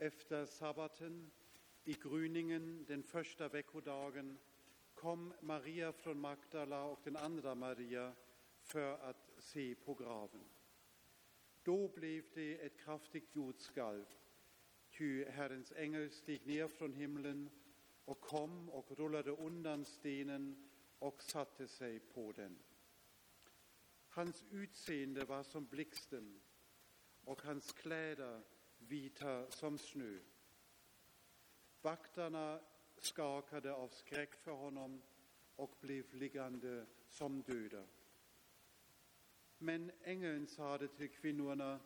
Efter sabbaten i gryningen den första veckodagen kom Maria från Magdala och den andra Maria för att se på graven. Då blev det ett kraftigt jordskalv, ty Herrens ängel steg ner från himlen och kom och rullade undan stenen och satte sig på den. Hans utseende var som blixten och hans kläder vita som snö. Vakterna skakade av skräck för honom och blev liggande som döda. Men ängeln sade till kvinnorna,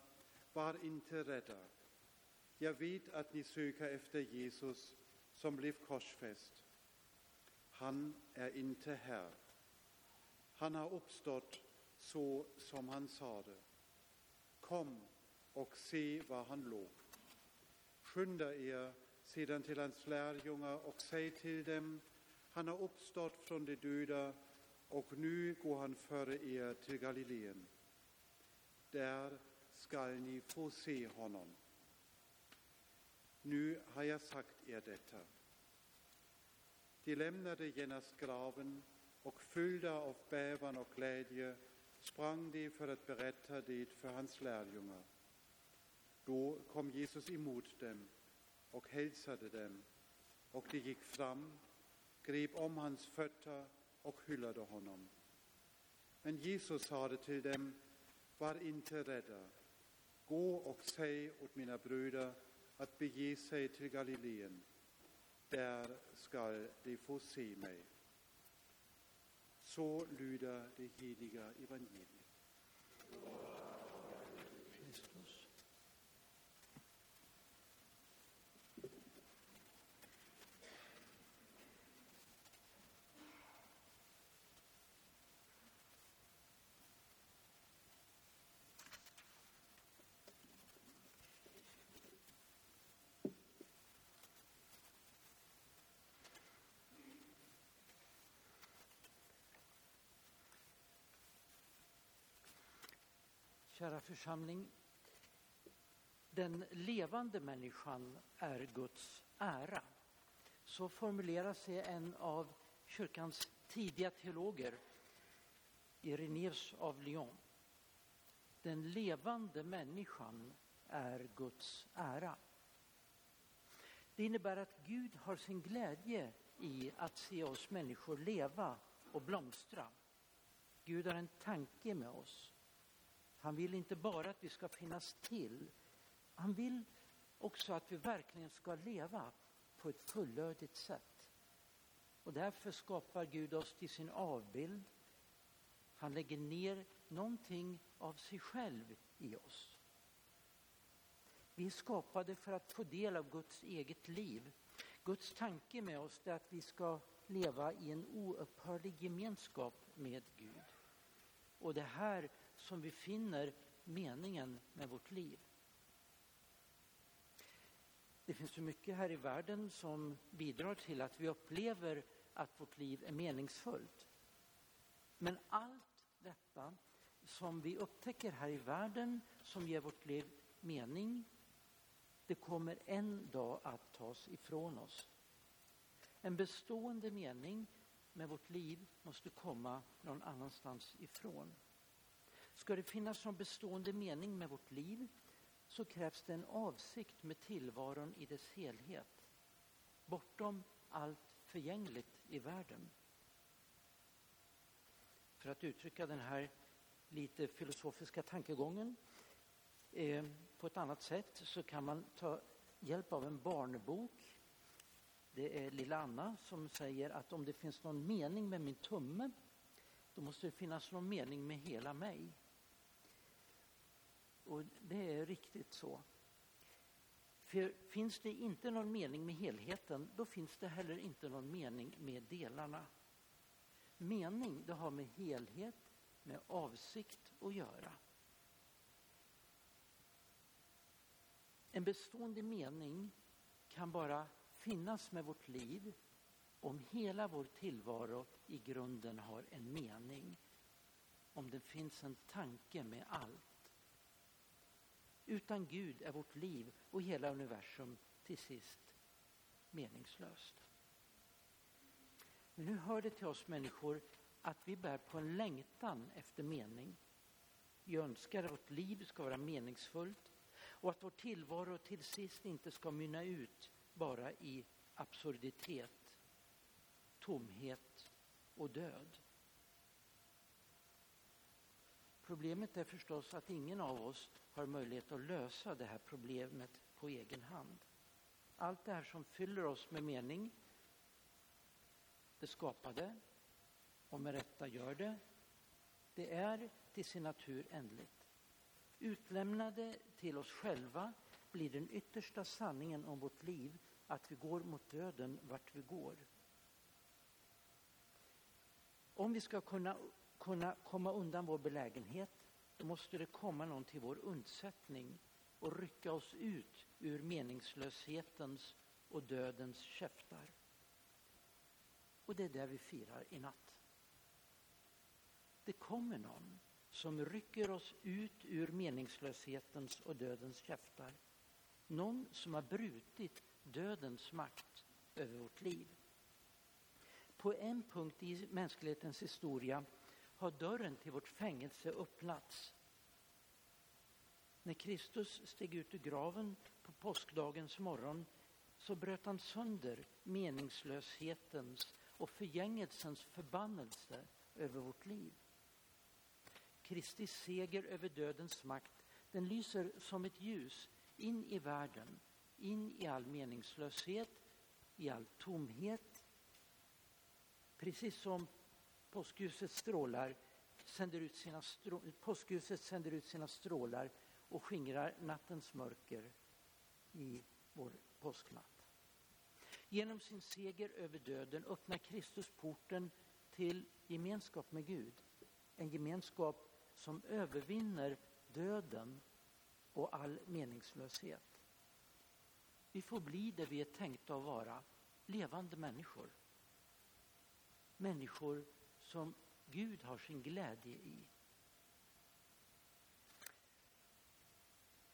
var inte rädda. Jag vet att ni söker efter Jesus som blev korsfäst. Han är inte här. Han har uppstått så som han sade. Kom och se var han låg. Skynda er sedan till hans lärjungar och säg till dem, han har uppstått från de döda och nu går han före er till Galileen. Där skall ni få se honom. Nu har jag sagt er detta. De lämnade genast graven och fyllda av bävan och glädje sprang de för att berätta det för hans lärjungar. Då kom Jesus emot dem och hälsade dem och de gick fram, grep om hans fötter och hyllade honom. Men Jesus sade till dem, var inte rädda. Gå och säg åt mina bröder att bege sig till Galileen. Där skall de få se mig. Så lyder det heliga evangeliet. Kristus. Kära församling, den levande människan är Guds ära. Så formulerar sig en av kyrkans tidiga teologer, Irenaeus av Lyon. Den levande människan är Guds ära. Det innebär att Gud har sin glädje i att se oss människor leva och blomstra. Gud har en tanke med oss. Han vill inte bara att vi ska finnas till. Han vill också att vi verkligen ska leva på ett fullödigt sätt. Och därför skapar Gud oss till sin avbild. Han lägger ner någonting av sig själv i oss. Vi är skapade för att få del av Guds eget liv. Guds tanke med oss är att vi ska leva i en oupphörlig gemenskap med Gud. Och det här som vi finner meningen med vårt liv. Det finns så mycket här i världen som bidrar till att vi upplever att vårt liv är meningsfullt. Men allt detta som vi upptäcker här i världen som ger vårt liv mening, det kommer en dag att tas ifrån oss. En bestående mening med vårt liv måste komma någon annanstans ifrån. Ska det finnas någon bestående mening med vårt liv så krävs det en avsikt med tillvaron i dess helhet, bortom allt förgängligt i världen. För att uttrycka den här lite filosofiska tankegången eh, på ett annat sätt så kan man ta hjälp av en barnbok. Det är lilla Anna som säger att om det finns någon mening med min tumme då måste det finnas någon mening med hela mig. Och det är riktigt så. För finns det inte någon mening med helheten, då finns det heller inte någon mening med delarna. Mening, det har med helhet, med avsikt att göra. En bestående mening kan bara finnas med vårt liv om hela vår tillvaro i grunden har en mening. Om det finns en tanke med allt. Utan Gud är vårt liv och hela universum till sist meningslöst. Men nu hör det till oss människor att vi bär på en längtan efter mening. Vi önskar att vårt liv ska vara meningsfullt och att vår tillvaro till sist inte ska mynna ut bara i absurditet, tomhet och död. Problemet är förstås att ingen av oss har möjlighet att lösa det här problemet på egen hand. Allt det här som fyller oss med mening, det skapade och med rätta gör det, det är till sin natur ändligt. Utlämnade till oss själva blir den yttersta sanningen om vårt liv att vi går mot döden vart vi går. Om vi ska kunna, kunna komma undan vår belägenhet då måste det komma någon till vår undsättning och rycka oss ut ur meningslöshetens och dödens käftar. Och det är det vi firar i natt. Det kommer någon som rycker oss ut ur meningslöshetens och dödens käftar. Någon som har brutit dödens makt över vårt liv. På en punkt i mänsklighetens historia har dörren till vårt fängelse öppnats. När Kristus steg ut ur graven på påskdagens morgon så bröt han sönder meningslöshetens och förgängelsens förbannelse över vårt liv. Kristi seger över dödens makt den lyser som ett ljus in i världen, in i all meningslöshet, i all tomhet. Precis som påskljuset strålar sänder ut sina strå påskljuset sänder ut sina strålar och skingrar nattens mörker i vår påsknatt. Genom sin seger över döden öppnar Kristus porten till gemenskap med Gud. En gemenskap som övervinner döden och all meningslöshet. Vi får bli det vi är tänkta att vara, levande människor. Människor som Gud har sin glädje i.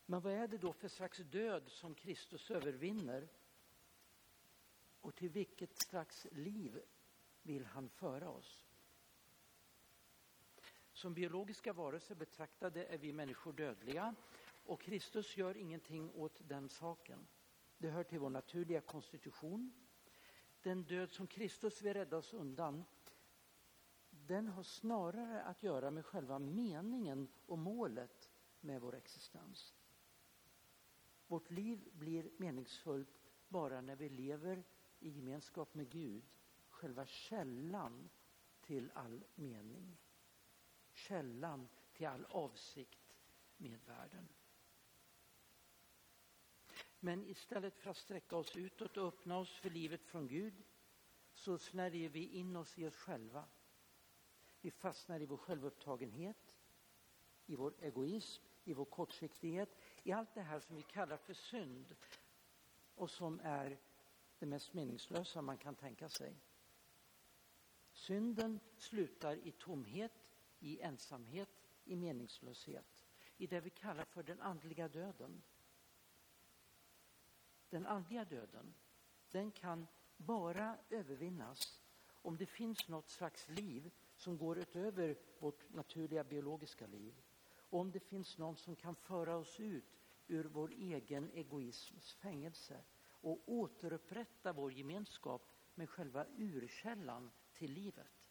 Men vad är det då för slags död som Kristus övervinner? Och till vilket slags liv vill han föra oss? Som biologiska varelser betraktade är vi människor dödliga och Kristus gör ingenting åt den saken. Det hör till vår naturliga konstitution. Den död som Kristus vill rädda oss undan den har snarare att göra med själva meningen och målet med vår existens. Vårt liv blir meningsfullt bara när vi lever i gemenskap med Gud, själva källan till all mening. Källan till all avsikt med världen. Men istället för att sträcka oss utåt och öppna oss för livet från Gud så snärjer vi in oss i oss själva. Vi fastnar i vår självupptagenhet, i vår egoism, i vår kortsiktighet, i allt det här som vi kallar för synd och som är det mest meningslösa man kan tänka sig. Synden slutar i tomhet, i ensamhet, i meningslöshet, i det vi kallar för den andliga döden. Den andliga döden, den kan bara övervinnas om det finns något slags liv som går utöver vårt naturliga biologiska liv. Och om det finns någon som kan föra oss ut ur vår egen egoisms fängelse och återupprätta vår gemenskap med själva urkällan till livet.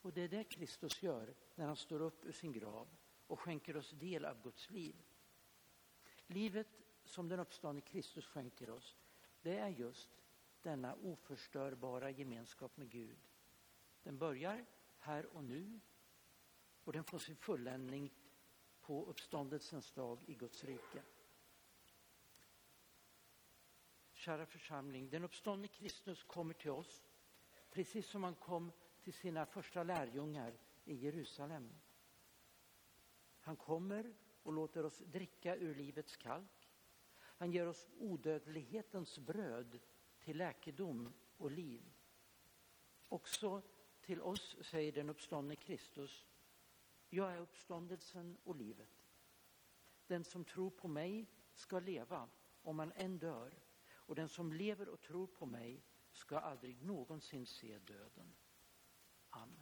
Och det är det Kristus gör när han står upp ur sin grav och skänker oss del av Guds liv. Livet som den uppståndne Kristus skänker oss, det är just denna oförstörbara gemenskap med Gud. Den börjar här och nu och den får sin fulländning på uppståndelsens dag i Guds rike. Kära församling, den uppståndne Kristus kommer till oss precis som han kom till sina första lärjungar i Jerusalem. Han kommer och låter oss dricka ur livets kalk. Han ger oss odödlighetens bröd till läkedom och liv. Också till oss säger den uppståndne Kristus, jag är uppståndelsen och livet. Den som tror på mig ska leva om han än dör och den som lever och tror på mig ska aldrig någonsin se döden. Amen.